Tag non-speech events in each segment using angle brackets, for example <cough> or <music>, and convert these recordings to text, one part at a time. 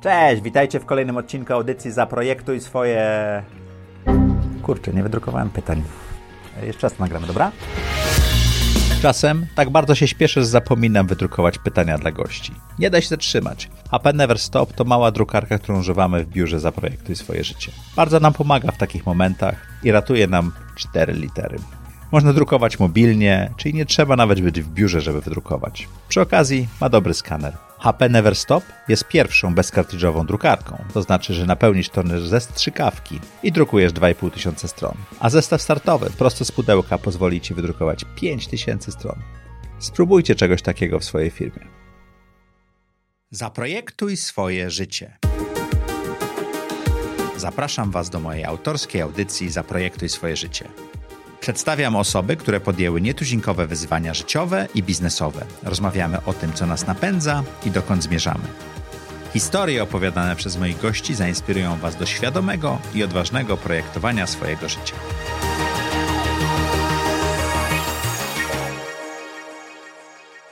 Cześć, witajcie w kolejnym odcinku audycji Zaprojektuj swoje... Kurczę, nie wydrukowałem pytań. Jeszcze raz nagramy, dobra? Czasem tak bardzo się śpieszę, że zapominam wydrukować pytania dla gości. Nie da się zatrzymać. HP Never Stop to mała drukarka, którą używamy w biurze Zaprojektuj swoje życie. Bardzo nam pomaga w takich momentach i ratuje nam cztery litery. Można drukować mobilnie, czyli nie trzeba nawet być w biurze, żeby wydrukować. Przy okazji ma dobry skaner. HP Never Stop jest pierwszą bezkartridżową drukarką, to znaczy, że napełnisz toner ze strzykawki i drukujesz 2,5 tysiąca stron. A zestaw startowy prosto z pudełka pozwoli Ci wydrukować 5000 stron. Spróbujcie czegoś takiego w swojej firmie. Zaprojektuj swoje życie. Zapraszam Was do mojej autorskiej audycji Zaprojektuj swoje życie. Przedstawiam osoby, które podjęły nietuzinkowe wyzwania życiowe i biznesowe. Rozmawiamy o tym, co nas napędza i dokąd zmierzamy. Historie opowiadane przez moich gości zainspirują Was do świadomego i odważnego projektowania swojego życia.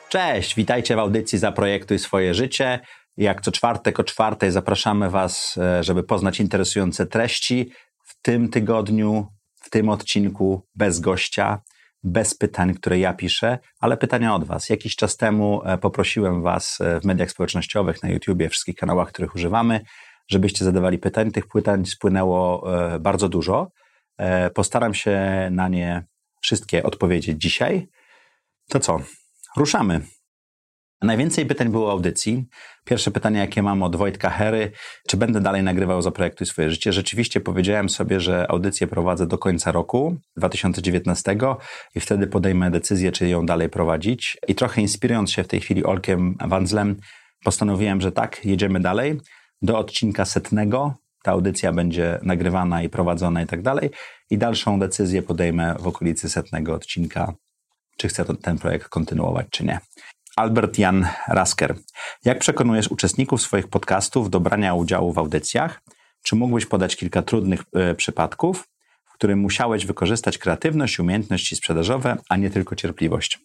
Cześć, witajcie w audycji Zaprojektuj swoje życie. Jak co czwartek o czwartej zapraszamy Was, e, żeby poznać interesujące treści. W tym tygodniu w tym odcinku bez gościa, bez pytań, które ja piszę, ale pytania od Was. Jakiś czas temu e, poprosiłem Was e, w mediach społecznościowych, na YouTubie, wszystkich kanałach, których używamy, żebyście zadawali pytań. Tych pytań spłynęło e, bardzo dużo. Postaram się na nie wszystkie odpowiedzieć dzisiaj. To co? Ruszamy. Najwięcej pytań było o audycji. Pierwsze pytanie, jakie mam od Wojtka Hery, czy będę dalej nagrywał Zaprojektuj swoje życie? Rzeczywiście powiedziałem sobie, że audycję prowadzę do końca roku 2019 i wtedy podejmę decyzję, czy ją dalej prowadzić. I trochę inspirując się w tej chwili Olkiem Wandzlem, postanowiłem, że tak, jedziemy dalej. Do odcinka setnego ta audycja będzie nagrywana i prowadzona i tak dalej. I dalszą decyzję podejmę w okolicy setnego odcinka, czy chcę ten projekt kontynuować, czy nie. Albert Jan Rasker. Jak przekonujesz uczestników swoich podcastów do brania udziału w audycjach? Czy mógłbyś podać kilka trudnych y, przypadków, w którym musiałeś wykorzystać kreatywność, umiejętności sprzedażowe, a nie tylko cierpliwość?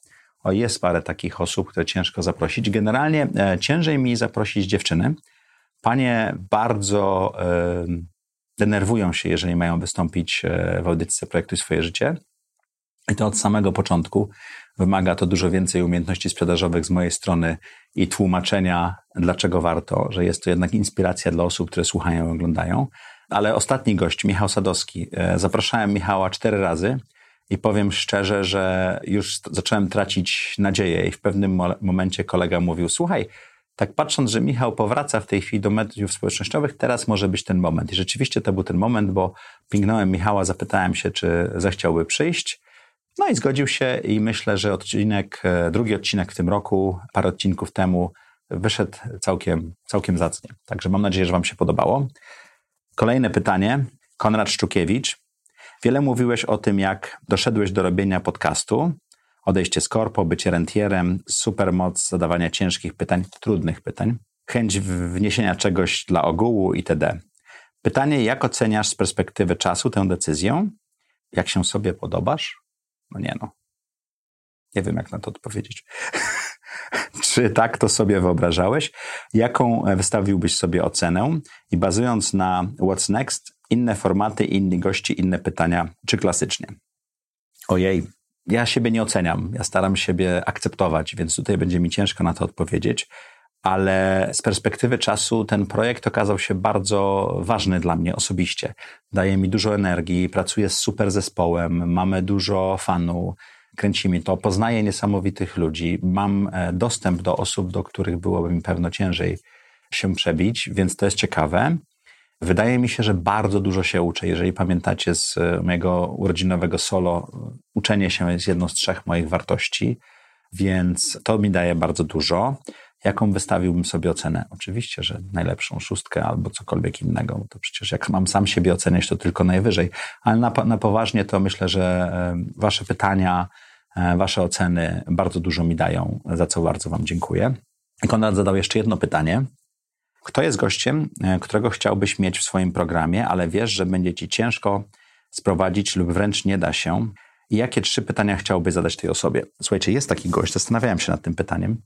O, jest parę takich osób, które ciężko zaprosić. Generalnie e, ciężej mi zaprosić dziewczyny. Panie bardzo e, denerwują się, jeżeli mają wystąpić e, w audycji Projektuj swoje życie. I to od samego początku. Wymaga to dużo więcej umiejętności sprzedażowych z mojej strony i tłumaczenia, dlaczego warto, że jest to jednak inspiracja dla osób, które słuchają i oglądają. Ale ostatni gość, Michał Sadowski. E, zapraszałem Michała cztery razy i powiem szczerze, że już zacząłem tracić nadzieję i w pewnym momencie kolega mówił, słuchaj, tak patrząc, że Michał powraca w tej chwili do mediów społecznościowych, teraz może być ten moment. I rzeczywiście to był ten moment, bo pingnąłem Michała, zapytałem się, czy zechciałby przyjść. No i zgodził się i myślę, że odcinek, e, drugi odcinek w tym roku, parę odcinków temu wyszedł całkiem, całkiem zacnie. Także mam nadzieję, że Wam się podobało. Kolejne pytanie. Konrad Szczukiewicz. Wiele mówiłeś o tym, jak doszedłeś do robienia podcastu. Odejście z korpo, bycie rentierem, supermoc zadawania ciężkich pytań, trudnych pytań, chęć wniesienia czegoś dla ogółu itd. Pytanie, jak oceniasz z perspektywy czasu tę decyzję? Jak się sobie podobasz? No nie no. Nie wiem, jak na to odpowiedzieć. <laughs> Czy tak to sobie wyobrażałeś? Jaką wystawiłbyś sobie ocenę? I bazując na What's Next, inne formaty, inni gości, inne pytania, czy klasycznie? Ojej, ja siebie nie oceniam. Ja staram siebie akceptować, więc tutaj będzie mi ciężko na to odpowiedzieć. Ale z perspektywy czasu ten projekt okazał się bardzo ważny dla mnie osobiście. Daje mi dużo energii, pracuję z super zespołem, mamy dużo fanów, kręcimy to, poznaję niesamowitych ludzi, mam e, dostęp do osób, do których byłoby mi pewno ciężej się przebić, więc to jest ciekawe. Wydaje mi się, że bardzo dużo się uczę. Jeżeli pamiętacie z e, mojego urodzinowego solo, uczenie się jest jedną z trzech moich wartości, więc to mi daje bardzo dużo. Jaką wystawiłbym sobie ocenę? Oczywiście, że najlepszą szóstkę albo cokolwiek innego, bo to przecież jak mam sam siebie oceniać, to tylko najwyżej. Ale na, na poważnie to myślę, że e, Wasze pytania, e, Wasze oceny bardzo dużo mi dają, za co bardzo Wam dziękuję. Konrad zadał jeszcze jedno pytanie. Kto jest gościem, e, którego chciałbyś mieć w swoim programie, ale wiesz, że będzie ci ciężko sprowadzić lub wręcz nie da się? I jakie trzy pytania chciałbyś zadać tej osobie? Słuchajcie, jest taki gość, zastanawiałem się nad tym pytaniem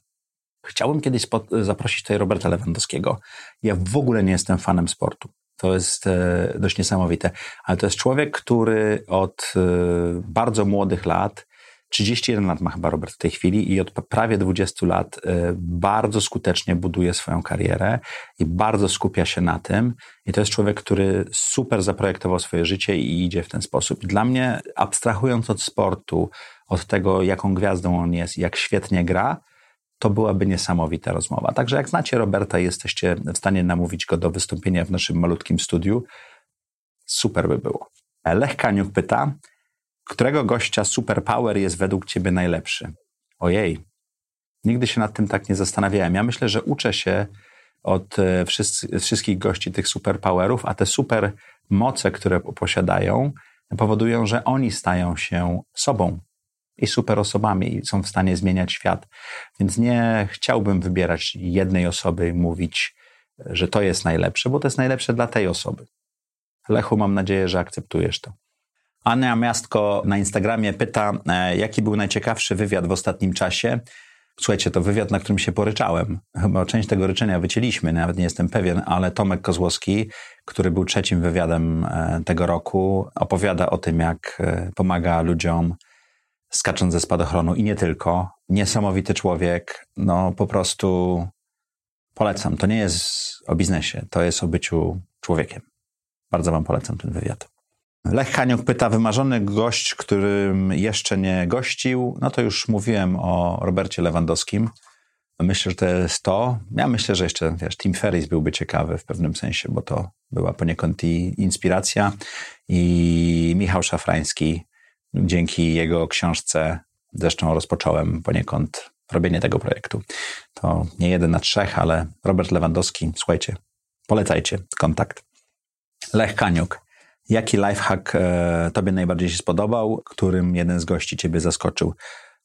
Chciałbym kiedyś zaprosić tutaj Roberta Lewandowskiego. Ja w ogóle nie jestem fanem sportu. To jest e, dość niesamowite. Ale to jest człowiek, który od e, bardzo młodych lat 31 lat ma chyba Robert w tej chwili i od prawie 20 lat e, bardzo skutecznie buduje swoją karierę i bardzo skupia się na tym. I to jest człowiek, który super zaprojektował swoje życie i idzie w ten sposób. Dla mnie, abstrahując od sportu, od tego, jaką gwiazdą on jest, jak świetnie gra, to byłaby niesamowita rozmowa. Także jak znacie Roberta jesteście w stanie namówić go do wystąpienia w naszym malutkim studiu, super by było. Lech Kaniuk pyta, którego gościa superpower jest według ciebie najlepszy? Ojej, nigdy się nad tym tak nie zastanawiałem. Ja myślę, że uczę się od e, wszystkich gości tych superpowerów, a te super moce, które posiadają, powodują, że oni stają się sobą i super osobami i są w stanie zmieniać świat. Więc nie chciałbym wybierać jednej osoby i mówić, że to jest najlepsze, bo to jest najlepsze dla tej osoby. Lechu, mam nadzieję, że akceptujesz to. Ania Miastko na Instagramie pyta, e, jaki był najciekawszy wywiad w ostatnim czasie. Słuchajcie, to wywiad, na którym się poryczałem. Chyba część tego ryczenia wycięliśmy, nawet nie jestem pewien, ale Tomek Kozłowski, który był trzecim wywiadem e, tego roku, opowiada o tym, jak e, pomaga ludziom skacząc ze spadochronu i nie tylko. Niesamowity człowiek, no po prostu polecam. To nie jest o biznesie, to jest o byciu człowiekiem. Bardzo Wam polecam ten wywiad. Lech Haniuk pyta, wymarzony gość, którym jeszcze nie gościł. No to już mówiłem o Robercie Lewandowskim. Myślę, że to jest to. Ja myślę, że jeszcze wiesz, Tim Ferris byłby ciekawy w pewnym sensie, bo to była poniekąd i inspiracja. I Michał Szafrański, dzięki jego książce, zresztą rozpocząłem poniekąd robienie tego projektu. To nie jeden na trzech, ale Robert Lewandowski, słuchajcie, polecajcie kontakt. Lech Kaniuk. Jaki lifehack e, Tobie najbardziej się spodobał, którym jeden z gości Ciebie zaskoczył?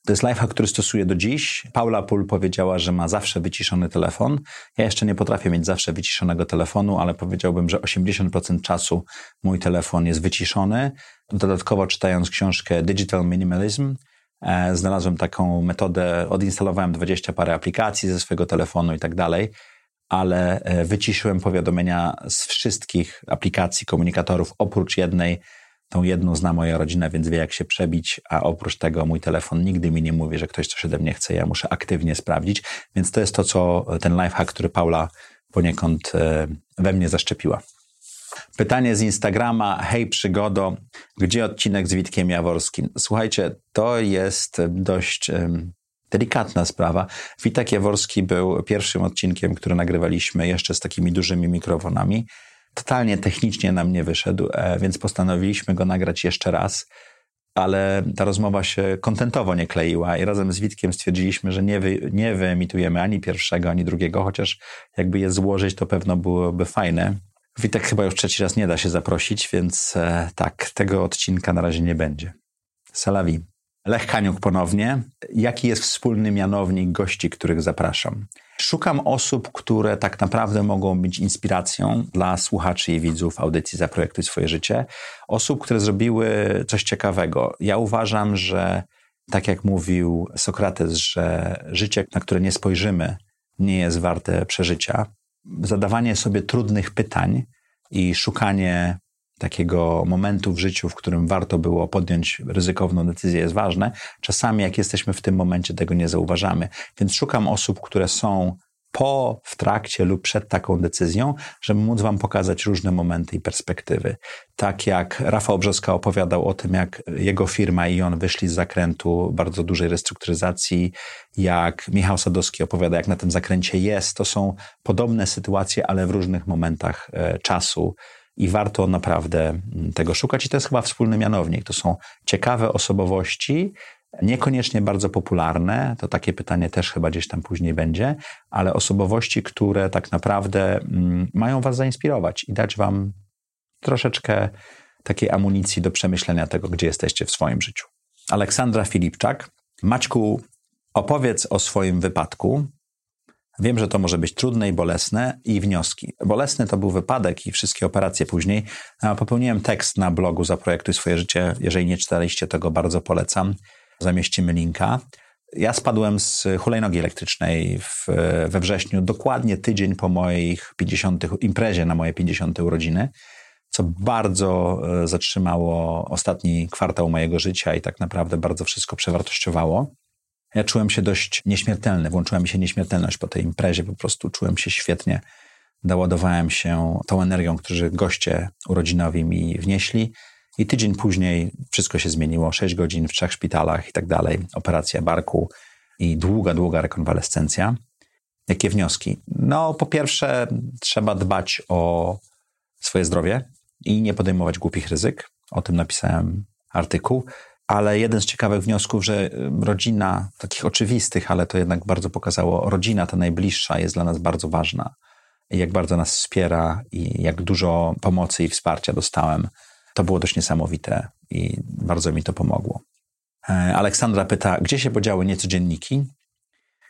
To jest lifehack, który stosuję do dziś. Paula Pól powiedziała, że ma zawsze wyciszony telefon. Ja jeszcze nie potrafię mieć zawsze wyciszonego telefonu, ale powiedziałbym, że 80% czasu mój telefon jest wyciszony. Dodatkowo czytając książkę Digital Minimalism, e, znalazłem taką metodę, odinstalowałem 20 parę aplikacji ze swojego telefonu i tak dalej ale e, wyciszyłem powiadomienia z wszystkich aplikacji komunikatorów, oprócz jednej. Tą jedną zna moja rodzina, więc wie jak się przebić, a oprócz tego mój telefon nigdy mi nie mówi, że ktoś coś ode mnie chce, ja muszę aktywnie sprawdzić. Więc to jest to, co ten lifehack, który Paula poniekąd e, we mnie zaszczepiła. Pytanie z Instagrama. Hej przygodo, gdzie odcinek z Witkiem Jaworskim? Słuchajcie, to jest dość delikatna sprawa. Witek Jaworski był pierwszym odcinkiem, który nagrywaliśmy jeszcze z takimi dużymi mikrofonami. Totalnie technicznie nam nie wyszedł, e, więc postanowiliśmy go nagrać jeszcze raz, ale ta rozmowa się kontentowo nie kleiła i razem z Witkiem stwierdziliśmy, że nie, wy, nie wyemitujemy ani pierwszego, ani drugiego, chociaż jakby je złożyć, to pewno byłoby fajne. Witek chyba już trzeci raz nie da się zaprosić, więc e, tak, tego odcinka na razie nie będzie. Salawi. Lech Kaniuk ponownie. Jaki jest wspólny mianownik gości, których zapraszam? Szukam osób, które tak naprawdę mogą być inspiracją dla słuchaczy i widzów audycji Zaprojektuj swoje życie. Osób, które zrobiły coś ciekawego. Ja uważam, że tak jak mówił Sokrates, że życie, na które nie spojrzymy, nie jest warte przeżycia. Zadawanie sobie trudnych pytań i szukanie takiego momentu w życiu, w którym warto było podjąć ryzykowną decyzję, jest ważne. Czasami, jak jesteśmy w tym momencie, tego nie zauważamy. Więc szukam osób, które są po, w trakcie lub przed taką decyzją, żeby móc Wam pokazać różne momenty i perspektywy. Tak jak Rafał Brzoska opowiadał o tym, jak jego firma i on wyszli z zakrętu bardzo dużej restrukturyzacji, jak Michał Sadowski opowiada, jak na tym zakręcie jest. To są podobne sytuacje, ale w różnych momentach e, czasu i warto naprawdę mm, tego szukać. I to jest chyba wspólny mianownik. To są ciekawe osobowości, niekoniecznie bardzo popularne, to takie pytanie też chyba gdzieś tam później będzie, ale osobowości, które tak naprawdę mm, mają Was zainspirować i dać Wam troszeczkę takiej amunicji do przemyślenia tego, gdzie jesteście w swoim życiu. Aleksandra Filipczak. Maćku, opowiedz o swoim wypadku. Wiem, że to może być trudne i bolesne i wnioski. Bolesny to był wypadek i wszystkie operacje później. Popełniłem tekst na blogu Zaprojektuj swoje życie. Jeżeli nie czytaliście tego, bardzo polecam. Zamieścimy linka. Ja spadłem z hulajnogi elektrycznej w, we wrześniu, dokładnie tydzień po moich 50. imprezie na moje 50. urodziny, co bardzo e, zatrzymało ostatni kwartał mojego życia i tak naprawdę bardzo wszystko przewartościowało. Ja czułem się dość nieśmiertelny, włączyła mi się nieśmiertelność po tej imprezie, po prostu czułem się świetnie. Doładowałem się tą energią, którzy goście urodzinowi mi wnieśli. I tydzień później wszystko się zmieniło. Sześć godzin w trzech szpitalach i tak dalej. Operacja barku i długa, długa rekonwalescencja. Jakie wnioski? No, po pierwsze, trzeba dbać o swoje zdrowie i nie podejmować głupich ryzyk. O tym napisałem artykuł. Ale jeden z ciekawych wniosków, że rodzina, takich oczywistych, ale to jednak bardzo pokazało, rodzina ta najbliższa jest dla nas bardzo ważna. I jak bardzo nas wspiera i jak dużo pomocy i wsparcia dostałem to było dość niesamowite i bardzo mi to pomogło. E, Aleksandra pyta, gdzie się podziały niecodzienniki?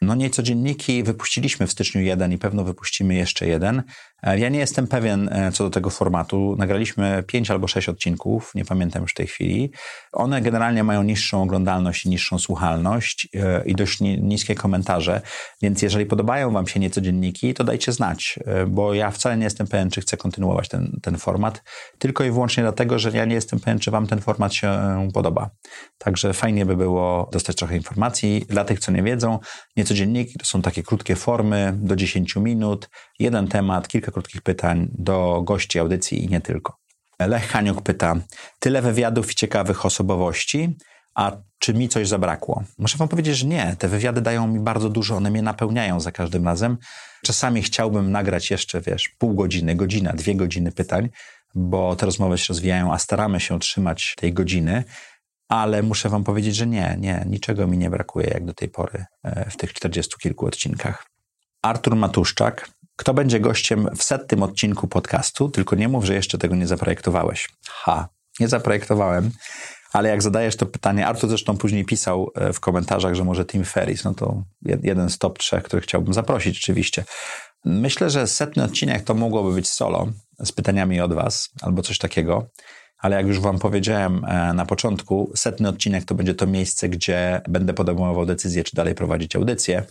No niecodzienniki wypuściliśmy w styczniu jeden i pewno wypuścimy jeszcze jeden. E, ja nie jestem pewien e, co do tego formatu. Nagraliśmy pięć albo sześć odcinków, nie pamiętam już w tej chwili. One generalnie mają niższą oglądalność i niższą słuchalność e, i dość niskie komentarze, więc jeżeli podobają Wam się niecodzienniki, to dajcie znać, bo ja wcale nie jestem pewien, czy chcę kontynuować ten, ten format, tylko i wyłącznie dlatego, że ja nie jestem pewien, czy Wam ten format się podoba. Także fajnie by było dostać trochę informacji. Dla tych, co nie wiedzą, niecodzienniki to są takie krótkie formy do 10 minut, jeden temat, kilka krótkich pytań do gości audycji i nie tylko. Lech Haniuk pyta, tyle wywiadów i ciekawych osobowości, a czy mi coś zabrakło? Muszę wam powiedzieć, że nie. Te wywiady dają mi bardzo dużo, one mnie napełniają za każdym razem. Czasami chciałbym nagrać jeszcze, wiesz, pół godziny, godzina, dwie godziny pytań, bo te rozmowy się rozwijają, a staramy się trzymać tej godziny, ale muszę wam powiedzieć, że nie, nie, niczego mi nie brakuje jak do tej pory e, w tych czterdziestu kilku odcinkach. Artur Matuszczak kto będzie gościem w setnym odcinku podcastu, tylko nie mów, że jeszcze tego nie zaprojektowałeś. Ha, nie zaprojektowałem, ale jak zadajesz to pytanie, Artur zresztą później pisał e, w komentarzach, że może Tim Ferris, no to jeden z top trzech, których chciałbym zaprosić oczywiście. Myślę, że setny odcinek to mogłoby być solo z pytaniami od Was albo coś takiego. Ale jak już Wam powiedziałem e, na początku, setny odcinek to będzie to miejsce, gdzie będę podejmował decyzję, czy dalej prowadzić audycję.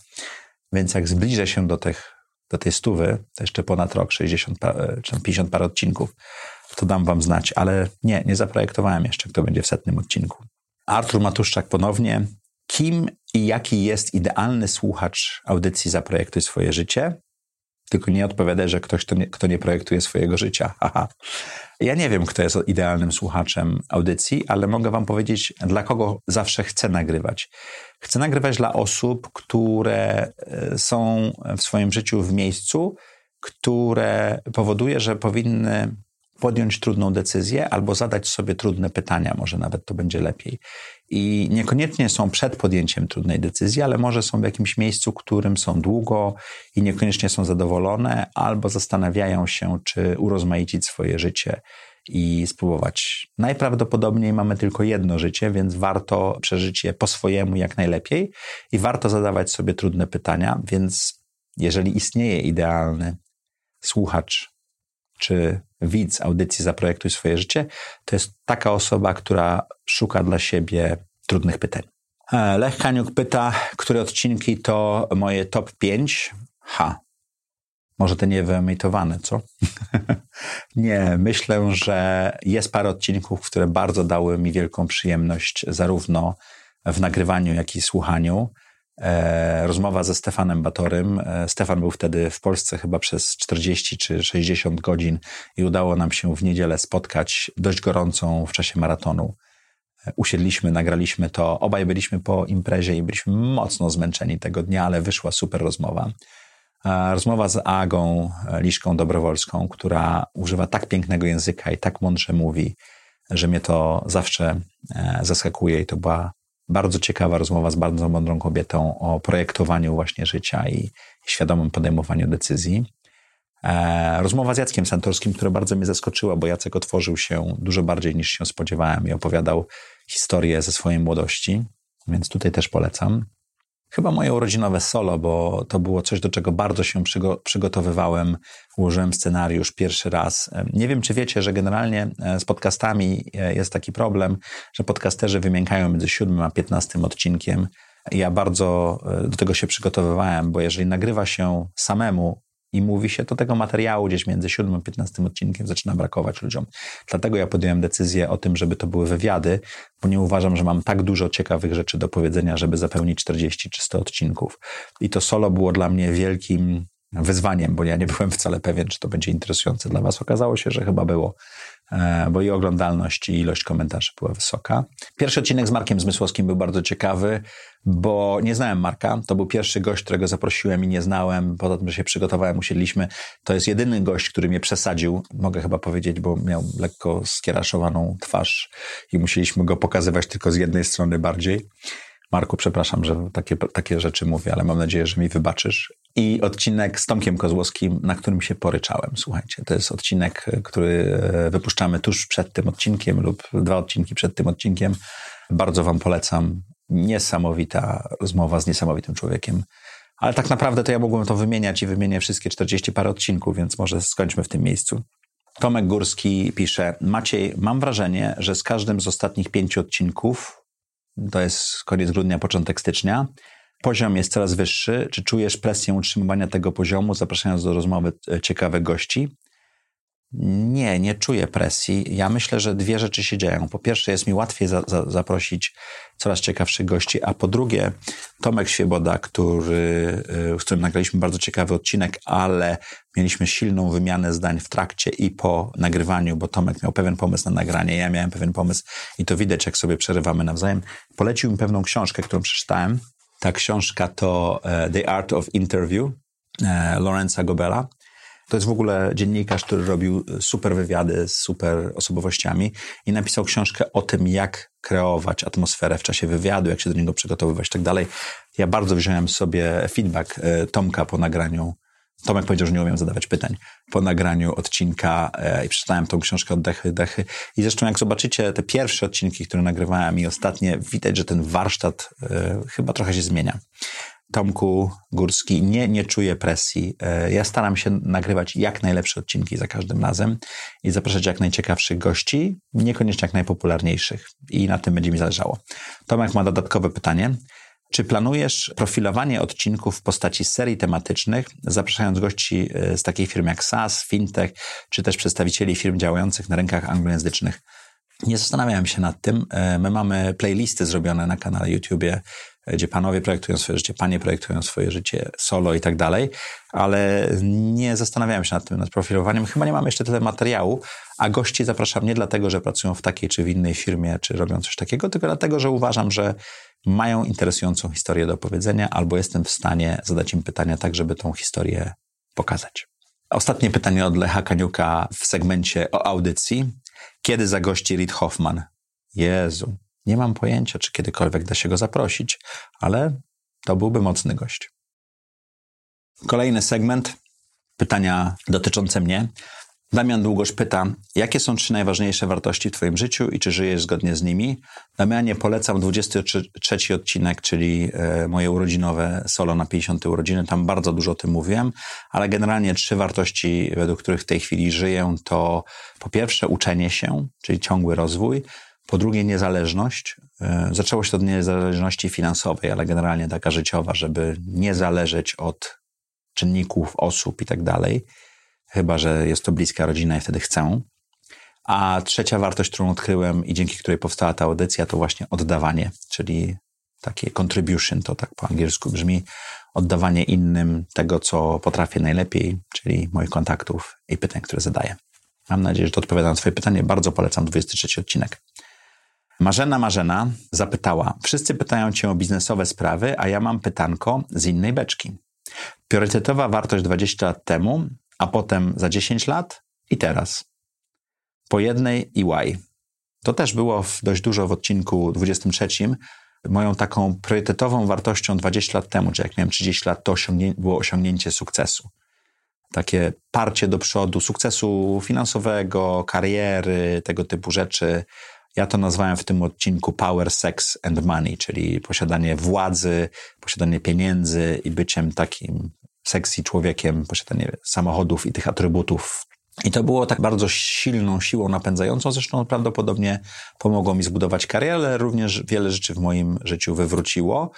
Więc jak zbliżę się do tych do tej stówy, to jeszcze ponad rok, 60 czy 50 parę odcinków, to dam wam znać, ale nie, nie zaprojektowałem jeszcze, kto będzie w setnym odcinku. Artur Matuszczak ponownie. Kim i jaki jest idealny słuchacz audycji Zaprojektuj swoje życie? Tylko nie odpowiadaj, że ktoś, kto nie, kto nie projektuje swojego życia. <laughs> Aha. Ja nie wiem, kto jest idealnym słuchaczem audycji, ale mogę Wam powiedzieć, dla kogo zawsze chcę nagrywać. Chcę nagrywać dla osób, które e, są w swoim życiu w miejscu, które powoduje, że powinny podjąć trudną decyzję albo zadać sobie trudne pytania, może nawet to będzie lepiej. I niekoniecznie są przed podjęciem trudnej decyzji, ale może są w jakimś miejscu, którym są długo i niekoniecznie są zadowolone, albo zastanawiają się, czy urozmaicić swoje życie i spróbować. Najprawdopodobniej mamy tylko jedno życie, więc warto przeżyć je po swojemu jak najlepiej i warto zadawać sobie trudne pytania, więc jeżeli istnieje idealny słuchacz czy widz audycji Zaprojektuj swoje życie, to jest taka osoba, która szuka dla siebie trudnych pytań. E, Lech Kaniuk pyta, które odcinki to moje top 5? Ha, może te niewyemitowane, co? <laughs> nie, myślę, że jest parę odcinków, które bardzo dały mi wielką przyjemność, zarówno w nagrywaniu, jak i słuchaniu. E, rozmowa ze Stefanem Batorym. E, Stefan był wtedy w Polsce chyba przez 40 czy 60 godzin i udało nam się w niedzielę spotkać dość gorącą w czasie maratonu. E, usiedliśmy, nagraliśmy to. Obaj byliśmy po imprezie i byliśmy mocno zmęczeni tego dnia, ale wyszła super rozmowa. Rozmowa z Agą Liszką Dobrowolską, która używa tak pięknego języka i tak mądrze mówi, że mnie to zawsze zaskakuje i to była bardzo ciekawa rozmowa z bardzo mądrą kobietą o projektowaniu właśnie życia i świadomym podejmowaniu decyzji. E, rozmowa z Jackiem Santorskim, która bardzo mnie zaskoczyła, bo Jacek otworzył się dużo bardziej niż się spodziewałem i opowiadał historię ze swojej młodości, więc tutaj też polecam. Chyba moje urodzinowe solo, bo to było coś, do czego bardzo się przygotowywałem. Ułożyłem scenariusz pierwszy raz. Nie wiem, czy wiecie, że generalnie e, z podcastami e, jest taki problem, że podcasterzy wymiękają między siódmym a piętnastym odcinkiem. Ja bardzo e, do tego się przygotowywałem, bo jeżeli nagrywa się samemu i mówi się, to tego materiału gdzieś między 7 a 15 odcinkiem zaczyna brakować ludziom. Dlatego ja podjąłem decyzję o tym, żeby to były wywiady, bo nie uważam, że mam tak dużo ciekawych rzeczy do powiedzenia, żeby zapełnić 40 czy 100 odcinków. I to solo było dla mnie wielkim wyzwaniem, bo ja nie byłem wcale pewien, czy to będzie interesujące dla Was. Okazało się, że chyba było, bo i oglądalność, i ilość komentarzy była wysoka. Pierwszy odcinek z Markiem Zmysłowskim był bardzo ciekawy, bo nie znałem Marka. To był pierwszy gość, którego zaprosiłem i nie znałem. Poza tym, że się przygotowałem, usiedliśmy. To jest jedyny gość, który mnie przesadził, mogę chyba powiedzieć, bo miał lekko skieraszowaną twarz i musieliśmy go pokazywać tylko z jednej strony bardziej. Marku, przepraszam, że takie, takie rzeczy mówię, ale mam nadzieję, że mi wybaczysz. I odcinek z Tomkiem Kozłowskim, na którym się poryczałem. Słuchajcie, to jest odcinek, który e, wypuszczamy tuż przed tym odcinkiem lub dwa odcinki przed tym odcinkiem. Bardzo Wam polecam. Niesamowita rozmowa z niesamowitym człowiekiem. Ale tak naprawdę to ja mógłbym to wymieniać i wymienię wszystkie 40 parę odcinków, więc może skończmy w tym miejscu. Tomek Górski pisze: Maciej, mam wrażenie, że z każdym z ostatnich pięciu odcinków to jest koniec grudnia, początek stycznia. Poziom jest coraz wyższy. Czy czujesz presję utrzymywania tego poziomu, zapraszając do rozmowy e, ciekawych gości? Nie, nie czuję presji. Ja myślę, że dwie rzeczy się dzieją. Po pierwsze, jest mi łatwiej za, za, zaprosić coraz ciekawszych gości, a po drugie, Tomek Świeboda, który, y, z którym nagraliśmy bardzo ciekawy odcinek, ale mieliśmy silną wymianę zdań w trakcie i po nagrywaniu, bo Tomek miał pewien pomysł na nagranie, ja miałem pewien pomysł i to widać, jak sobie przerywamy nawzajem. Polecił mi pewną książkę, którą przeczytałem. Ta książka to e, The Art of Interview e, Lorenza Gobela. To jest w ogóle dziennikarz, który robił super wywiady z super osobowościami i napisał książkę o tym, jak kreować atmosferę w czasie wywiadu, jak się do niego przygotowywać i tak dalej. Ja bardzo wziąłem sobie feedback e, Tomka po nagraniu. Tomek powiedział, że nie umiem zadawać pytań. Po nagraniu odcinka e, i przeczytałem tą książkę Oddechy, Dechy. I zresztą jak zobaczycie te pierwsze odcinki, które nagrywałem i ostatnie, widać, że ten warsztat e, chyba trochę się zmienia. Tomku Górski, nie, nie czuję presji. E, ja staram się nagrywać jak najlepsze odcinki za każdym razem i zapraszać jak najciekawszych gości, niekoniecznie jak najpopularniejszych. I na tym będzie mi zależało. Tomek ma dodatkowe pytanie. Czy planujesz profilowanie odcinków w postaci serii tematycznych, zapraszając gości e, z takich firm jak SAS, Fintech, czy też przedstawicieli firm działających na rynkach anglojęzycznych? Nie zastanawiałem się nad tym. E, my mamy playlisty zrobione na kanale YouTubie gdzie panowie projektują swoje życie, panie projektują swoje życie solo i tak dalej, ale nie zastanawiałem się nad tym, nad profilowaniem. Chyba nie mamy jeszcze tyle materiału, a gości zapraszam nie dlatego, że pracują w takiej czy w innej firmie, czy robią coś takiego, tylko dlatego, że uważam, że mają interesującą historię do opowiedzenia, albo jestem w stanie zadać im pytania tak, żeby tą historię pokazać. Ostatnie pytanie od Lecha Kaniuka w segmencie o audycji. Kiedy zagości Reed Hoffman? Jezu, nie mam pojęcia, czy kiedykolwiek da się go zaprosić, ale to byłby mocny gość. Kolejny segment, pytania dotyczące mnie. Damian Długosz pyta, jakie są trzy najważniejsze wartości w Twoim życiu i czy żyjesz zgodnie z nimi? Damianie, polecam 23 odcinek, czyli e, moje urodzinowe solo na 50 urodziny. Tam bardzo dużo o tym mówiłem, ale generalnie trzy wartości, według których w tej chwili żyję, to po pierwsze uczenie się, czyli ciągły rozwój. Po drugie, niezależność. E, zaczęło się od niezależności finansowej, ale generalnie taka życiowa, żeby nie zależeć od czynników, osób i tak dalej, chyba że jest to bliska rodzina i wtedy chcę. A trzecia wartość, którą odkryłem i dzięki której powstała ta audycja, to właśnie oddawanie, czyli takie contribution, to tak po angielsku brzmi, oddawanie innym tego, co potrafię najlepiej, czyli moich kontaktów i pytań, które zadaję. Mam nadzieję, że to odpowiada na Twoje pytanie. Bardzo polecam 23 odcinek. Marzena Marzena zapytała: Wszyscy pytają cię o biznesowe sprawy, a ja mam pytanko z innej beczki. Priorytetowa wartość 20 lat temu, a potem za 10 lat i teraz. Po jednej EY. To też było dość dużo w odcinku 23. Moją taką priorytetową wartością 20 lat temu, czy jak miałem 30 lat, to osiągnie, było osiągnięcie sukcesu. Takie parcie do przodu, sukcesu finansowego, kariery, tego typu rzeczy ja to nazwałem w tym odcinku Power, Sex and Money, czyli posiadanie władzy, posiadanie pieniędzy i byciem takim sexy człowiekiem, posiadanie samochodów i tych atrybutów. I to było tak bardzo silną siłą napędzającą, zresztą prawdopodobnie pomogło mi zbudować karierę, ale również wiele rzeczy w moim życiu wywróciło.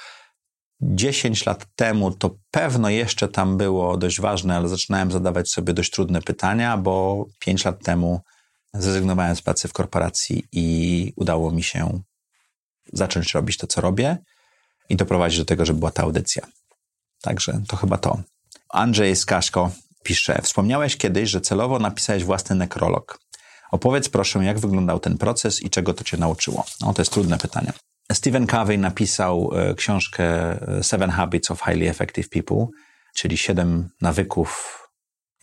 10 lat temu to pewno jeszcze tam było dość ważne, ale zaczynałem zadawać sobie dość trudne pytania, bo 5 lat temu zrezygnowałem z pracy w korporacji i udało mi się zacząć robić to, co robię i doprowadzić do tego, żeby była ta audycja. Także to chyba to. Andrzej Skaszko pisze: Wspomniałeś kiedyś, że celowo napisałeś własny nekrolog. Opowiedz proszę, jak wyglądał ten proces i czego to cię nauczyło. No, to jest trudne pytanie. Stephen Covey napisał e, książkę e, Seven Habits of Highly Effective People, czyli siedem nawyków.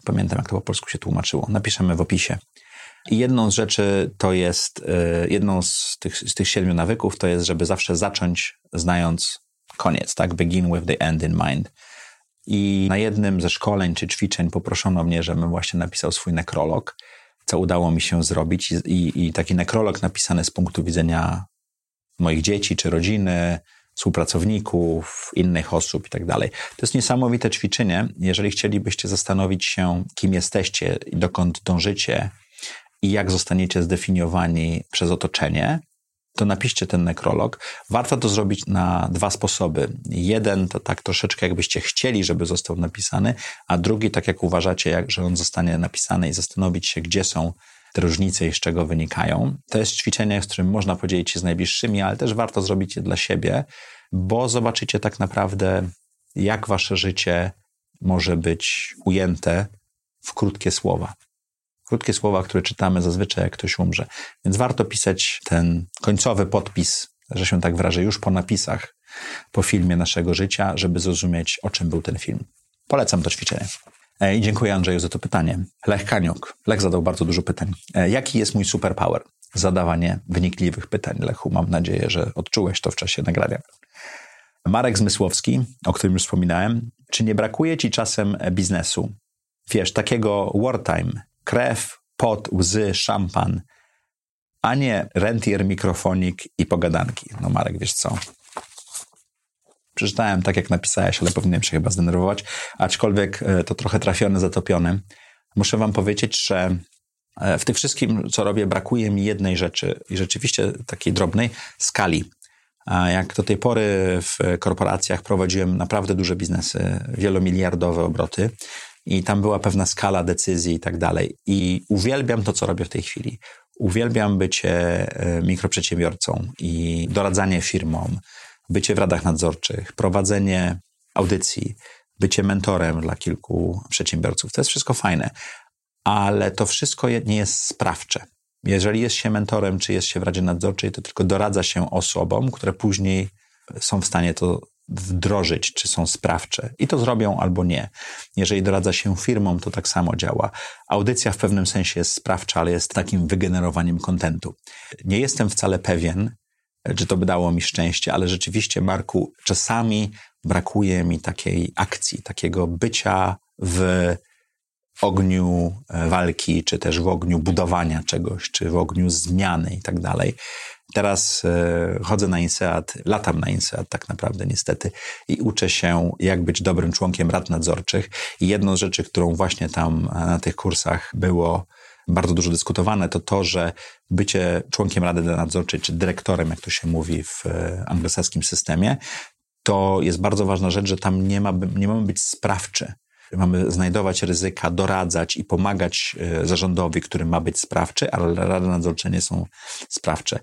Pamiętam, jak to po polsku się tłumaczyło. Napiszemy w opisie. I jedną z rzeczy to jest, e, jedną z tych, z tych siedmiu nawyków to jest, żeby zawsze zacząć znając koniec, tak? Begin with the end in mind. I na jednym ze szkoleń czy ćwiczeń poproszono mnie, żebym właśnie napisał swój nekrolog, co udało mi się zrobić. I, i, taki nekrolog napisany z punktu widzenia moich dzieci czy rodziny, współpracowników, innych osób i tak dalej. To jest niesamowite ćwiczenie. Jeżeli chcielibyście zastanowić się, kim jesteście i dokąd dążycie i jak zostaniecie zdefiniowani przez otoczenie, to napiszcie ten nekrolog. Warto to zrobić na dwa sposoby. Jeden to tak troszeczkę jakbyście chcieli, żeby został napisany, a drugi tak jak uważacie, jak, że on zostanie napisany i zastanowić się, gdzie są te różnice i z czego wynikają. To jest ćwiczenie, z którym można podzielić się z najbliższymi, ale też warto zrobić je dla siebie, bo zobaczycie tak naprawdę, jak wasze życie może być ujęte w krótkie słowa. Krótkie słowa, które czytamy zazwyczaj, jak ktoś umrze. Więc warto pisać ten końcowy podpis, że się tak wyrażę, już po napisach, po filmie naszego życia, żeby zrozumieć, o czym był ten film. Polecam to ćwiczenie. I dziękuję Andrzeju za to pytanie. Lech Kaniuk. Lech zadał bardzo dużo pytań. E, jaki jest mój superpower? Zadawanie wnikliwych pytań. Lechu, mam nadzieję, że odczułeś to w czasie nagrania. Marek Zmysłowski, o którym już wspominałem. Czy nie brakuje ci czasem biznesu? Wiesz, takiego wartime, krew, pot, łzy, szampan, a nie rentier, mikrofonik i pogadanki. No Marek, wiesz co? Przeczytałem tak, jak napisałeś, ale powinienem się chyba zdenerwować, aczkolwiek e, to trochę trafiony, zatopiony. Muszę wam powiedzieć, że e, w tym wszystkim, co robię, brakuje mi jednej rzeczy i rzeczywiście takiej drobnej skali. Jak do tej pory w korporacjach prowadziłem naprawdę duże biznesy, wielomiliardowe obroty, i tam była pewna skala decyzji i tak dalej. I uwielbiam to, co robię w tej chwili. Uwielbiam bycie e, mikroprzedsiębiorcą i doradzanie firmom, bycie w radach nadzorczych, prowadzenie audycji, bycie mentorem dla kilku przedsiębiorców. To jest wszystko fajne, ale to wszystko nie jest sprawcze. Jeżeli jest się mentorem, czy jest się w Radzie Nadzorczej, to tylko doradza się osobom, które później są w stanie to wdrożyć, czy są sprawcze. I to zrobią albo nie. Jeżeli doradza się firmom, to tak samo działa. Audycja w pewnym sensie jest sprawcza, ale jest takim wygenerowaniem kontentu. Nie jestem wcale pewien, czy to by dało mi szczęście, ale rzeczywiście, Marku, czasami brakuje mi takiej akcji, takiego bycia w ogniu e, walki, czy też w ogniu budowania czegoś, czy w ogniu zmiany i tak dalej. Teraz e, chodzę na INSEAD, latam na INSEAD tak naprawdę niestety i uczę się, jak być dobrym członkiem rad nadzorczych. I jedną z rzeczy, którą właśnie tam na tych kursach było bardzo dużo dyskutowane, to to, że bycie członkiem rady nadzorczej, czy dyrektorem, jak to się mówi w e, anglosaskim systemie, to jest bardzo ważna rzecz, że tam nie, ma, nie mamy być sprawczy. Mamy znajdować ryzyka, doradzać i pomagać e, zarządowi, który ma być sprawczy, ale rady nadzorcze nie są sprawcze.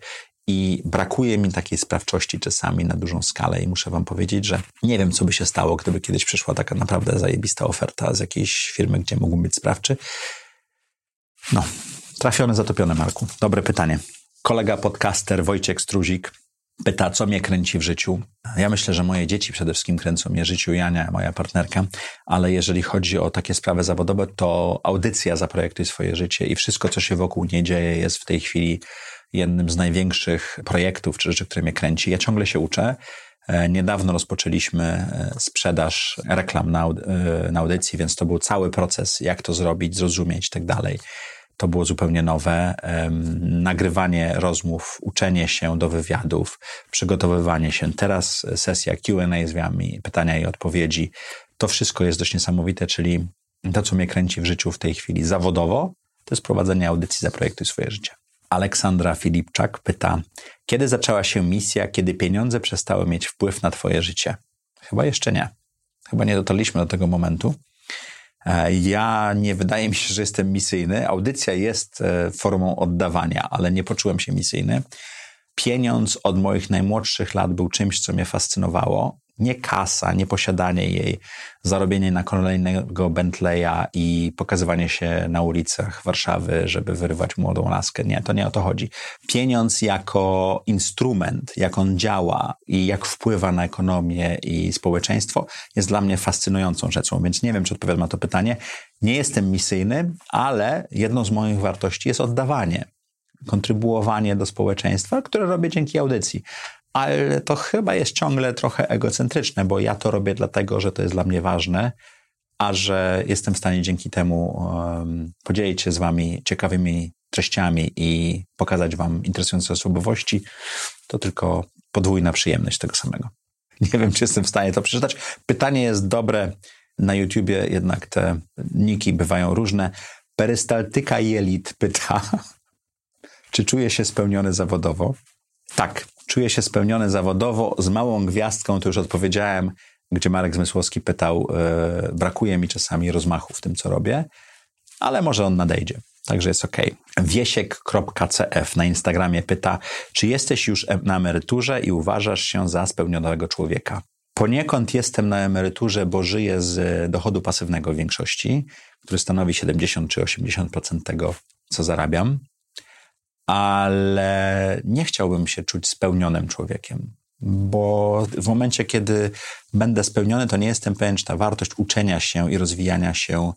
I brakuje mi takiej sprawczości czasami na dużą skalę i muszę wam powiedzieć, że nie wiem, co by się stało, gdyby kiedyś przyszła taka naprawdę zajebista oferta z jakiejś firmy, gdzie mógłbym być sprawczy. No, trafione, zatopione, Marku. Dobre pytanie. Kolega podcaster Wojciech Struzik pyta, co mnie kręci w życiu. Ja myślę, że moje dzieci przede wszystkim kręcą mnie życiu, Jania, moja partnerka, ale jeżeli chodzi o takie sprawy zawodowe, to audycja Zaprojektuj swoje życie i wszystko, co się wokół nie dzieje, jest w tej chwili jednym z największych projektów czy rzeczy, które mnie kręci. Ja ciągle się uczę. E, niedawno rozpoczęliśmy e, sprzedaż reklam na, e, na audycji, więc to był cały proces, jak to zrobić, zrozumieć i tak dalej. To było zupełnie nowe. Nagrywanie rozmów, uczenie się do wywiadów, przygotowywanie się. Teraz sesja QA z wami, pytania i odpowiedzi. To wszystko jest dość niesamowite, czyli to, co mnie kręci w życiu w tej chwili zawodowo, to jest prowadzenie audycji za projektu swoje życie. Aleksandra Filipczak pyta, kiedy zaczęła się misja, kiedy pieniądze przestały mieć wpływ na Twoje życie? Chyba jeszcze nie. Chyba nie dotarliśmy do tego momentu. E, ja nie wydaje mi się, że jestem misyjny. Audycja jest e, formą oddawania, ale nie poczułem się misyjny. Pieniądz od moich najmłodszych lat był czymś, co mnie fascynowało nie kasa, nie posiadanie jej, zarobienie na kolejnego Bentleya i pokazywanie się na ulicach Warszawy, żeby wyrywać młodą laskę. Nie, to nie o to chodzi. Pieniądz jako instrument, jak on działa i jak wpływa na ekonomię i społeczeństwo, jest dla mnie fascynującą rzeczą, więc nie wiem, czy odpowiadam na to pytanie. Nie jestem misyjny, ale jedną z moich wartości jest oddawanie kontrybuowanie do społeczeństwa, które robię dzięki audycji ale to chyba jest ciągle trochę egocentryczne, bo ja to robię dlatego, że to jest dla mnie ważne, a że jestem w stanie dzięki temu um, podzielić się z wami ciekawymi treściami i pokazać wam interesujące osobowości, to tylko podwójna przyjemność tego samego. <laughs> Nie wiem, czy jestem w stanie to przeczytać. Pytanie jest dobre. Na YouTubie jednak te niki bywają różne. Perystaltyka Jelit pyta, <laughs> czy czuje się spełniony zawodowo? Tak, czuję się spełniony zawodowo. Z małą gwiazdką to już odpowiedziałem, gdzie Marek Zmysłowski pytał, yy, brakuje mi czasami rozmachu w tym, co robię, ale może on nadejdzie. Także jest ok. Wiesiek.cf na Instagramie pyta, czy jesteś już na emeryturze i uważasz się za spełnionego człowieka? Poniekąd jestem na emeryturze, bo żyję z dochodu pasywnego w większości, który stanowi 70 czy 80% tego, co zarabiam ale nie chciałbym się czuć spełnionym człowiekiem, bo w momencie, kiedy będę spełniony, to nie jestem pewien, czy ta wartość uczenia się i rozwijania się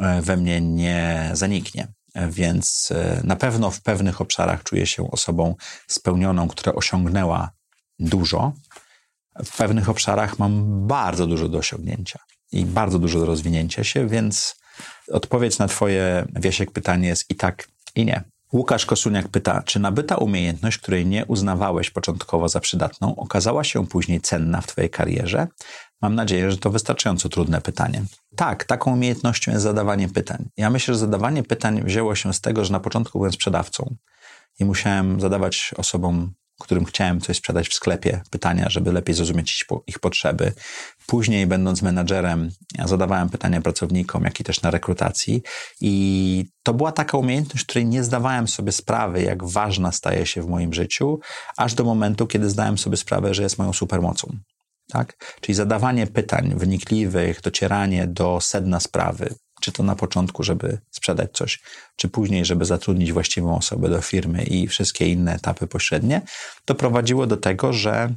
e, we mnie nie zaniknie. Więc e, na pewno w pewnych obszarach czuję się osobą spełnioną, która osiągnęła dużo. W pewnych obszarach mam bardzo dużo do osiągnięcia i bardzo dużo do rozwinięcia się, więc odpowiedź na Twoje, Wiesiek, pytanie jest i tak, i nie. Łukasz Kosuniak pyta, czy nabyta umiejętność, której nie uznawałeś początkowo za przydatną, okazała się później cenna w Twojej karierze? Mam nadzieję, że to wystarczająco trudne pytanie. Tak, taką umiejętnością jest zadawanie pytań. Ja myślę, że zadawanie pytań wzięło się z tego, że na początku byłem sprzedawcą i musiałem zadawać osobom którym chciałem coś sprzedać w sklepie, pytania, żeby lepiej zrozumieć ich potrzeby. Później, będąc menadżerem, ja zadawałem pytania pracownikom, jak i też na rekrutacji. I to była taka umiejętność, której nie zdawałem sobie sprawy, jak ważna staje się w moim życiu, aż do momentu, kiedy zdałem sobie sprawę, że jest moją supermocą. Tak? Czyli zadawanie pytań wynikliwych, docieranie do sedna sprawy, czy to na początku, żeby sprzedać coś, czy później, żeby zatrudnić właściwą osobę do firmy i wszystkie inne etapy pośrednie, to prowadziło do tego, że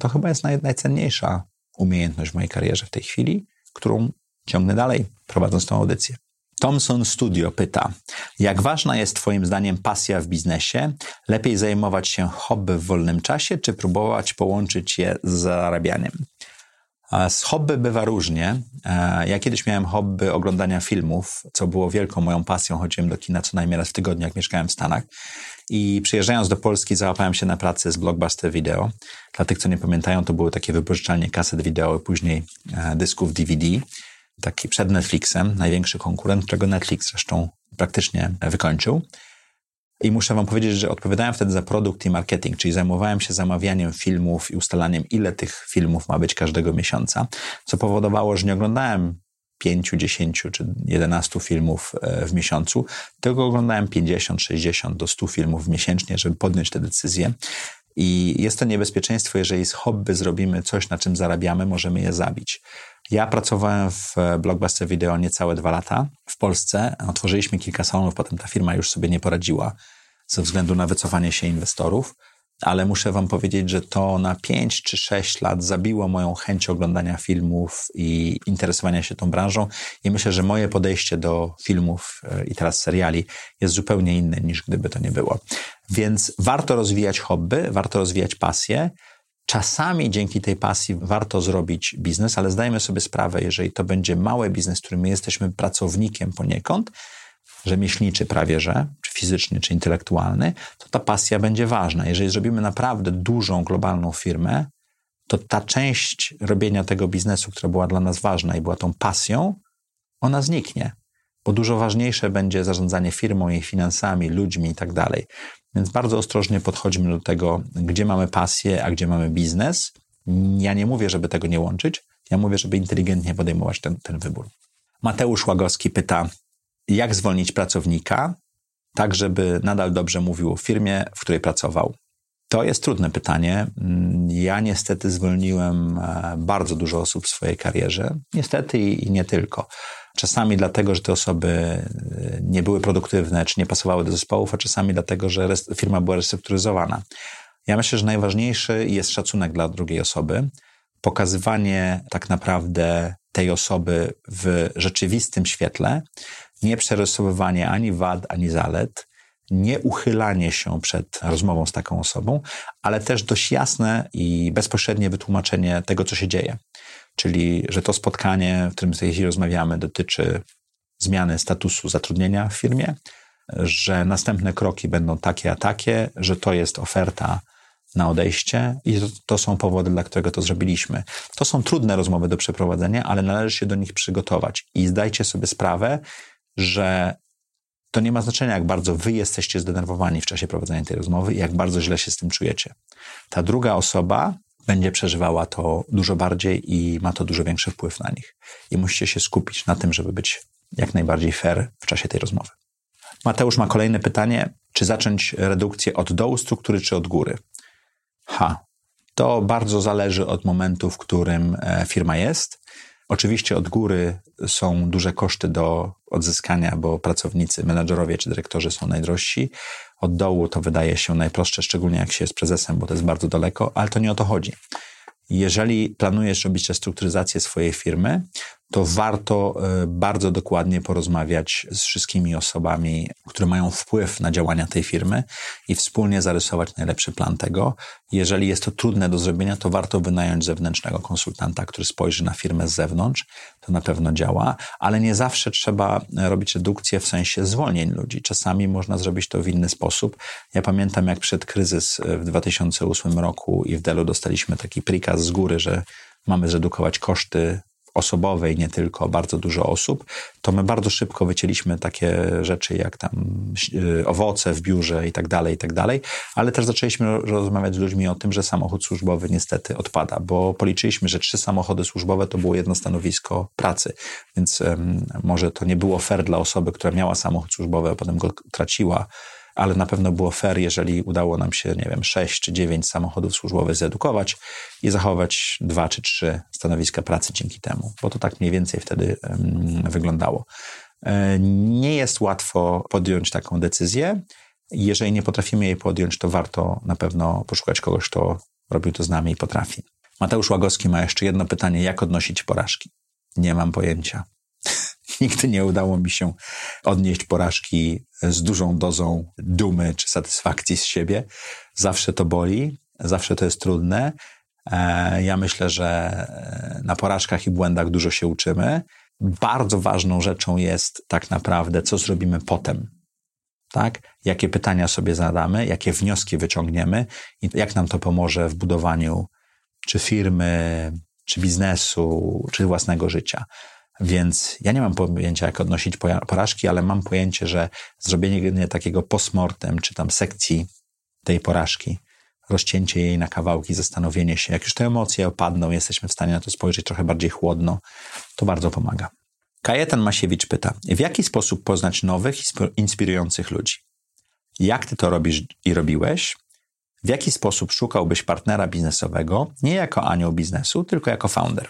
to chyba jest naj, najcenniejsza umiejętność w mojej karierze w tej chwili, którą ciągnę dalej, prowadząc tą audycję. Thomson Studio pyta, jak ważna jest Twoim zdaniem pasja w biznesie? Lepiej zajmować się hobby w wolnym czasie, czy próbować połączyć je z zarabianiem? Z hobby bywa różnie. E, ja kiedyś miałem hobby oglądania filmów, co było wielką moją pasją. Chodziłem do kina co najmniej raz w tygodniu, jak mieszkałem w Stanach. I przyjeżdżając do Polski, załapałem się na pracę z Blockbuster Video. Dla tych, co nie pamiętają, to były takie wypożyczalnie kaset wideo, później e, dysków DVD. Taki przed Netflixem, największy konkurent, którego Netflix zresztą praktycznie wykończył. I muszę Wam powiedzieć, że odpowiadałem wtedy za produkt i marketing, czyli zajmowałem się zamawianiem filmów i ustalaniem, ile tych filmów ma być każdego miesiąca, co powodowało, że nie oglądałem 5, 10 czy 11 filmów e, w miesiącu, tylko oglądałem 50, 60 do 100 filmów miesięcznie, żeby podjąć te decyzje. I jest to niebezpieczeństwo, jeżeli z hobby zrobimy coś, na czym zarabiamy, możemy je zabić. Ja pracowałem w Blockbuster Video niecałe dwa lata w Polsce. Otworzyliśmy kilka salonów, potem ta firma już sobie nie poradziła ze względu na wycofanie się inwestorów, ale muszę Wam powiedzieć, że to na 5 czy 6 lat zabiło moją chęć oglądania filmów i interesowania się tą branżą. I myślę, że moje podejście do filmów e, i teraz seriali jest zupełnie inne niż gdyby to nie było. Więc warto rozwijać hobby, warto rozwijać pasję. Czasami dzięki tej pasji warto zrobić biznes, ale zdajemy sobie sprawę, jeżeli to będzie mały biznes, którym my jesteśmy pracownikiem poniekąd, rzemieślniczy prawie że, fizyczny, czy intelektualny, to ta pasja będzie ważna. Jeżeli zrobimy naprawdę dużą, globalną firmę, to ta część robienia tego biznesu, która była dla nas ważna i była tą pasją, ona zniknie, bo dużo ważniejsze będzie zarządzanie firmą, jej finansami, ludźmi i tak dalej. Więc bardzo ostrożnie podchodzimy do tego, gdzie mamy pasję, a gdzie mamy biznes, Ja nie mówię, żeby tego nie łączyć, ja mówię, żeby inteligentnie podejmować ten, ten wybór. Mateusz Łagowski pyta, jak zwolnić pracownika, tak żeby nadal dobrze mówił o firmie, w której pracował. To jest trudne pytanie. Ja niestety zwolniłem e, bardzo dużo osób w swojej karierze. Niestety i nie tylko. Czasami dlatego, że te osoby e, nie były produktywne, czy nie pasowały do zespołów, a czasami dlatego, że firma była restrukturyzowana. Ja myślę, że najważniejszy jest szacunek dla drugiej osoby, pokazywanie tak naprawdę tej osoby w rzeczywistym świetle, nie przerysowywanie ani wad, ani zalet, nie uchylanie się przed rozmową z taką osobą, ale też dość jasne i bezpośrednie wytłumaczenie tego, co się dzieje. Czyli, że to spotkanie, w którym w tej chwili rozmawiamy, dotyczy zmiany statusu zatrudnienia w firmie, że następne kroki będą takie a takie, że to jest oferta na odejście i to, są powody, dla którego to zrobiliśmy. To są trudne rozmowy do przeprowadzenia, ale należy się do nich przygotować i zdajcie sobie sprawę, że to nie ma znaczenia, jak bardzo wy jesteście zdenerwowani w czasie prowadzenia tej rozmowy i jak bardzo źle się z tym czujecie. Ta druga osoba będzie przeżywała to dużo bardziej i ma to dużo większy wpływ na nich. I musicie się skupić na tym, żeby być jak najbardziej fair w czasie tej rozmowy. Mateusz ma kolejne pytanie: czy zacząć redukcję od dołu struktury, czy od góry? Ha, to bardzo zależy od momentu, w którym e, firma jest. Oczywiście od góry są duże koszty do odzyskania, bo pracownicy, menadżerowie czy dyrektorzy są najdrożsi. Od dołu to wydaje się najprostsze, szczególnie jak się jest prezesem, bo to jest bardzo daleko, ale to nie o to chodzi. Jeżeli planujesz robić restrukturyzację swojej firmy, to warto e, bardzo dokładnie porozmawiać z wszystkimi osobami, które mają wpływ na działania tej firmy i wspólnie zarysować najlepszy plan tego. Jeżeli jest to trudne do zrobienia, to warto wynająć zewnętrznego konsultanta, który spojrzy na firmę z zewnątrz. To na pewno działa, ale nie zawsze trzeba robić redukcję w sensie zwolnień ludzi. Czasami można zrobić to w inny sposób. Ja pamiętam, jak przed kryzys w 2008 roku i w Delu dostaliśmy taki prikaz z góry, że mamy zredukować koszty osobowej, nie tylko bardzo dużo osób, to my bardzo szybko wycięliśmy takie rzeczy jak tam y, owoce w biurze i tak dalej, i tak dalej, ale też zaczęliśmy rozmawiać z ludźmi o tym, że samochód służbowy niestety odpada, bo policzyliśmy, że trzy samochody służbowe to było jedno stanowisko pracy, więc um, może to nie było fair dla osoby, która miała samochód służbowy, a potem go traciła, ale na pewno było fair, jeżeli udało nam się, nie wiem, sześć czy dziewięć samochodów służbowych zedukować i zachować dwa czy trzy stanowiska pracy dzięki temu, bo to tak mniej więcej wtedy um, wyglądało. E, nie jest łatwo podjąć taką decyzję. Jeżeli nie potrafimy jej podjąć, to warto na pewno poszukać kogoś, kto robił to z nami i potrafi. Mateusz Łagowski ma jeszcze jedno pytanie: jak odnosić porażki? Nie mam pojęcia. <laughs> Nigdy nie udało mi się odnieść porażki z dużą dozą dumy czy satysfakcji z siebie. Zawsze to boli, zawsze to jest trudne. E, ja myślę, że na porażkach i błędach dużo się uczymy. Bardzo ważną rzeczą jest tak naprawdę, co zrobimy potem. Tak? Jakie pytania sobie zadamy, jakie wnioski wyciągniemy i jak nam to pomoże w budowaniu czy firmy, czy biznesu, czy własnego życia. Więc ja nie mam pojęcia, jak odnosić porażki, ale mam pojęcie, że zrobienie takiego postmortem, czy tam sekcji tej porażki, rozcięcie jej na kawałki, zastanowienie się, jak już te emocje opadną, jesteśmy w stanie na to spojrzeć trochę bardziej chłodno, to bardzo pomaga. Kajetan Masiewicz pyta, w jaki sposób poznać nowych, inspirujących ludzi? Jak ty to robisz i robiłeś? W jaki sposób szukałbyś partnera biznesowego, nie jako anioł biznesu, tylko jako founder?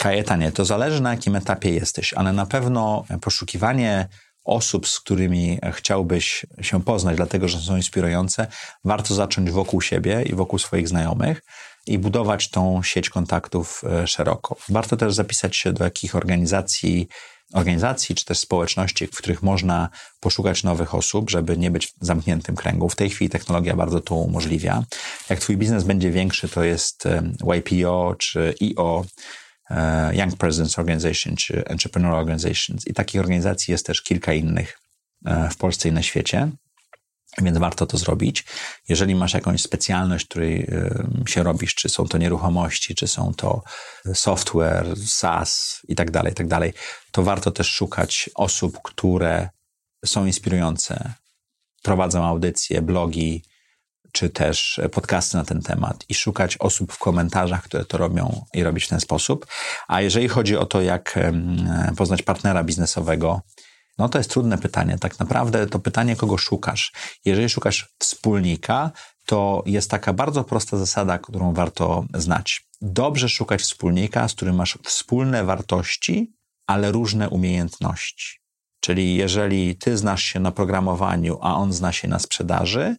Kajetanie, to zależy na jakim etapie jesteś, ale na pewno poszukiwanie osób, z którymi chciałbyś się poznać, dlatego że są inspirujące, warto zacząć wokół siebie i wokół swoich znajomych i budować tą sieć kontaktów e, szeroko. Warto też zapisać się do jakich organizacji, organizacji czy też społeczności, w których można poszukać nowych osób, żeby nie być w zamkniętym kręgu. W tej chwili technologia bardzo to umożliwia. Jak twój biznes będzie większy, to jest YPO czy IO, E, Young Presidents Organization czy Entrepreneur Organizations i takich organizacji jest też kilka innych e, w Polsce i na świecie, więc warto to zrobić. Jeżeli masz jakąś specjalność, której e, się robisz, czy są to nieruchomości, czy są to software, SaaS i tak dalej, i tak dalej, to warto też szukać osób, które są inspirujące, prowadzą audycje, blogi, czy też podcasty na ten temat i szukać osób w komentarzach, które to robią i robić w ten sposób. A jeżeli chodzi o to, jak poznać partnera biznesowego, no to jest trudne pytanie. Tak naprawdę to pytanie, kogo szukasz. Jeżeli szukasz wspólnika, to jest taka bardzo prosta zasada, którą warto znać. Dobrze szukać wspólnika, z którym masz wspólne wartości, ale różne umiejętności. Czyli jeżeli ty znasz się na programowaniu, a on zna się na sprzedaży,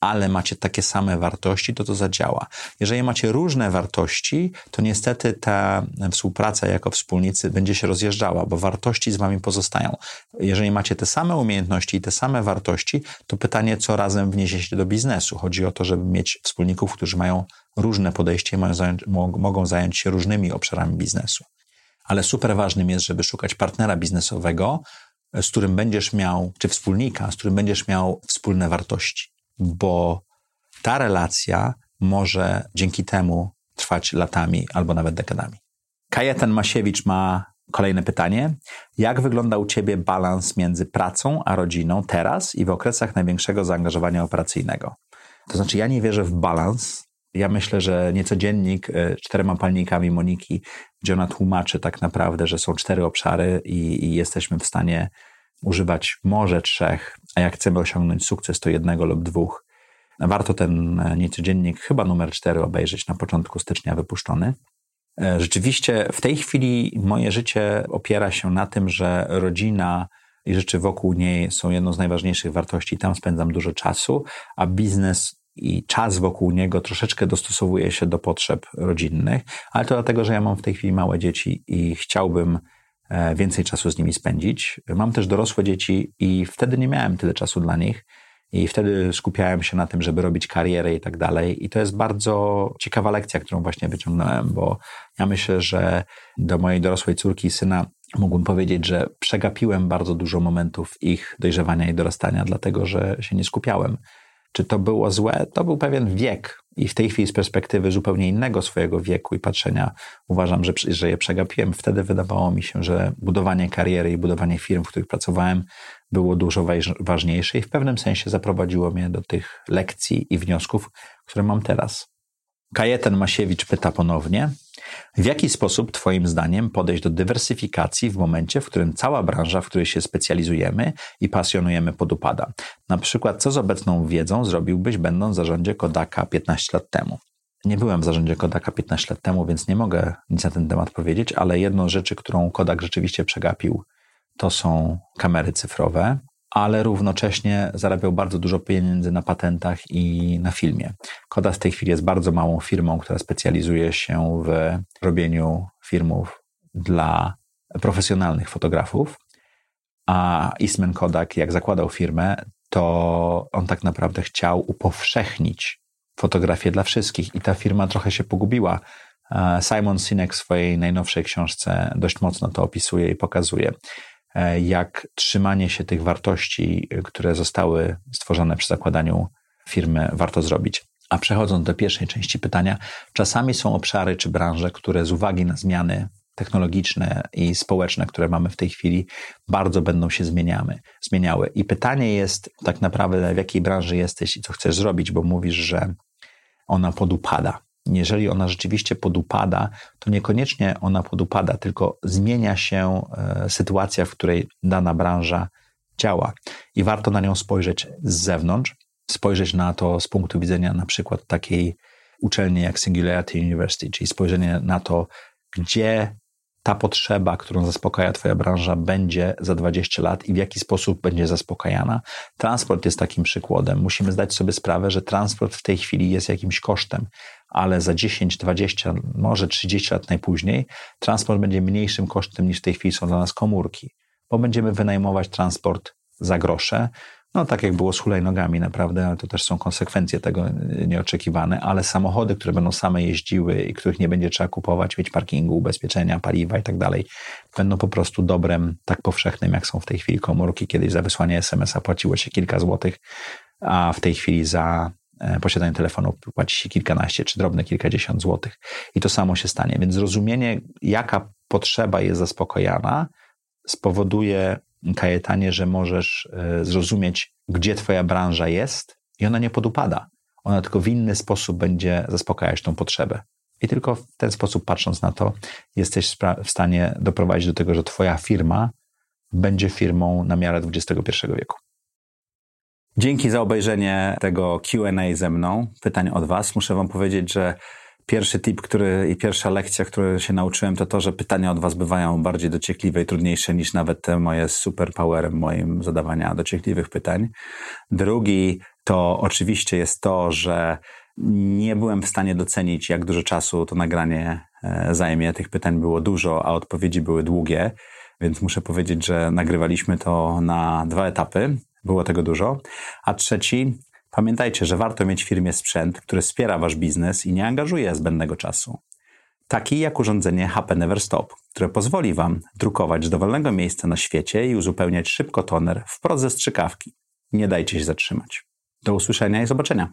ale macie takie same wartości, to to zadziała. Jeżeli macie różne wartości, to niestety ta współpraca jako wspólnicy będzie się rozjeżdżała, bo wartości z wami pozostają. Jeżeli macie te same umiejętności i te same wartości, to pytanie, co razem wniesiecie do biznesu. Chodzi o to, żeby mieć wspólników, którzy mają różne podejście i mogą zająć się różnymi obszarami biznesu. Ale super ważnym jest, żeby szukać partnera biznesowego, z którym będziesz miał, czy wspólnika, z którym będziesz miał wspólne wartości bo ta relacja może dzięki temu trwać latami albo nawet dekadami. Kajetan Masiewicz ma kolejne pytanie. Jak wygląda u Ciebie balans między pracą a rodziną teraz i w okresach największego zaangażowania operacyjnego? To znaczy, ja nie wierzę w balans. Ja myślę, że nieco dziennik e, czterema palnikami Moniki, gdzie ona tłumaczy tak naprawdę, że są cztery obszary i, i jesteśmy w stanie używać może trzech, a jak chcemy osiągnąć sukces, to jednego lub dwóch. Warto ten e, niecodziennik, chyba numer cztery, obejrzeć na początku stycznia wypuszczony. E, rzeczywiście w tej chwili moje życie opiera się na tym, że rodzina i rzeczy wokół niej są jedną z najważniejszych wartości. Tam spędzam dużo czasu, a biznes i czas wokół niego troszeczkę dostosowuje się do potrzeb rodzinnych, ale to dlatego, że ja mam w tej chwili małe dzieci i chciałbym więcej czasu z nimi spędzić. Mam też dorosłe dzieci i wtedy nie miałem tyle czasu dla nich. I wtedy skupiałem się na tym, żeby robić karierę i tak dalej. I to jest bardzo ciekawa lekcja, którą właśnie wyciągnąłem, bo ja myślę, że do mojej dorosłej córki i syna mógłbym powiedzieć, że przegapiłem bardzo dużo momentów ich dojrzewania i dorastania, dlatego że się nie skupiałem. Czy to było złe? To był pewien wiek. I w tej chwili z perspektywy zupełnie innego swojego wieku i patrzenia uważam, że, że je przegapiłem. Wtedy wydawało mi się, że budowanie kariery i budowanie firm, w których pracowałem, było dużo ważniejsze i w pewnym sensie zaprowadziło mnie do tych lekcji i wniosków, które mam teraz. Kajetan Masiewicz pyta ponownie, w jaki sposób Twoim zdaniem podejść do dywersyfikacji w momencie, w którym cała branża, w której się specjalizujemy i pasjonujemy, podupada? Na przykład, co z obecną wiedzą zrobiłbyś, będąc w zarządzie Kodaka 15 lat temu? Nie byłem w zarządzie Kodaka 15 lat temu, więc nie mogę nic na ten temat powiedzieć, ale jedną z rzeczy, którą Kodak rzeczywiście przegapił, to są kamery cyfrowe ale równocześnie zarabiał bardzo dużo pieniędzy na patentach i na filmie. Koda w tej chwili jest bardzo małą firmą, która specjalizuje się w robieniu filmów dla profesjonalnych fotografów, a Eastman Kodak, jak zakładał firmę, to on tak naprawdę chciał upowszechnić fotografię dla wszystkich i ta firma trochę się pogubiła. Simon Sinek w swojej najnowszej książce dość mocno to opisuje i pokazuje. E, jak trzymanie się tych wartości, które zostały stworzone przy zakładaniu firmy, warto zrobić. A przechodząc do pierwszej części pytania, czasami są obszary czy branże, które z uwagi na zmiany technologiczne i społeczne, które mamy w tej chwili, bardzo będą się zmieniamy, zmieniały. I pytanie jest tak naprawdę, w jakiej branży jesteś i co chcesz zrobić, bo mówisz, że ona podupada jeżeli ona rzeczywiście podupada, to niekoniecznie ona podupada, tylko zmienia się e, sytuacja, w której dana branża działa. I warto na nią spojrzeć z zewnątrz, spojrzeć na to z punktu widzenia na przykład takiej uczelni jak Singularity University, czyli spojrzenie na to, gdzie ta potrzeba, którą zaspokaja Twoja branża, będzie za 20 lat i w jaki sposób będzie zaspokajana. Transport jest takim przykładem. Musimy zdać sobie sprawę, że transport w tej chwili jest jakimś kosztem, ale za 10, 20, może 30 lat najpóźniej transport będzie mniejszym kosztem niż w tej chwili są dla nas komórki, bo będziemy wynajmować transport za grosze, no tak jak było z hulajnogami, naprawdę, to też są konsekwencje tego nieoczekiwane, ale samochody, które będą same jeździły i których nie będzie trzeba kupować, mieć parkingu, ubezpieczenia, paliwa i tak dalej, będą po prostu dobrem tak powszechnym, jak są w tej chwili komórki. Kiedyś za wysłanie SMS-a płaciło się kilka złotych, a w tej chwili za e, posiadanie telefonu płaci się kilkanaście czy drobne kilkadziesiąt złotych. I to samo się stanie. Więc zrozumienie, jaka potrzeba jest zaspokojana, spowoduje Kajetanie, że możesz e, zrozumieć, gdzie Twoja branża jest i ona nie podupada. ona tylko w inny sposób będzie zaspokajać tą potrzebę. I tylko w ten sposób, patrząc na to, jesteś w stanie doprowadzić do tego, że Twoja firma będzie firmą na miarę XXI wieku. Dzięki za obejrzenie tego QA ze mną, pytań od Was. Muszę Wam powiedzieć, że pierwszy tip który, i pierwsza lekcja, której się nauczyłem, to to, że pytania od Was bywają bardziej dociekliwe i trudniejsze niż nawet te moje superpowerem moim zadawania dociekliwych pytań. Drugi to oczywiście jest to, że nie byłem w stanie docenić, jak dużo czasu to nagranie e, zajmie. Tych pytań było dużo, a odpowiedzi były długie, więc muszę powiedzieć, że nagrywaliśmy to na dwa etapy. Było tego dużo. A trzeci, pamiętajcie, że warto mieć w firmie sprzęt, który wspiera wasz biznes i nie angażuje zbędnego czasu. Taki jak urządzenie HP Never Stop, które pozwoli wam drukować z dowolnego miejsca na świecie i uzupełniać szybko toner wprost ze strzykawki. Nie dajcie się zatrzymać. Do usłyszenia i zobaczenia.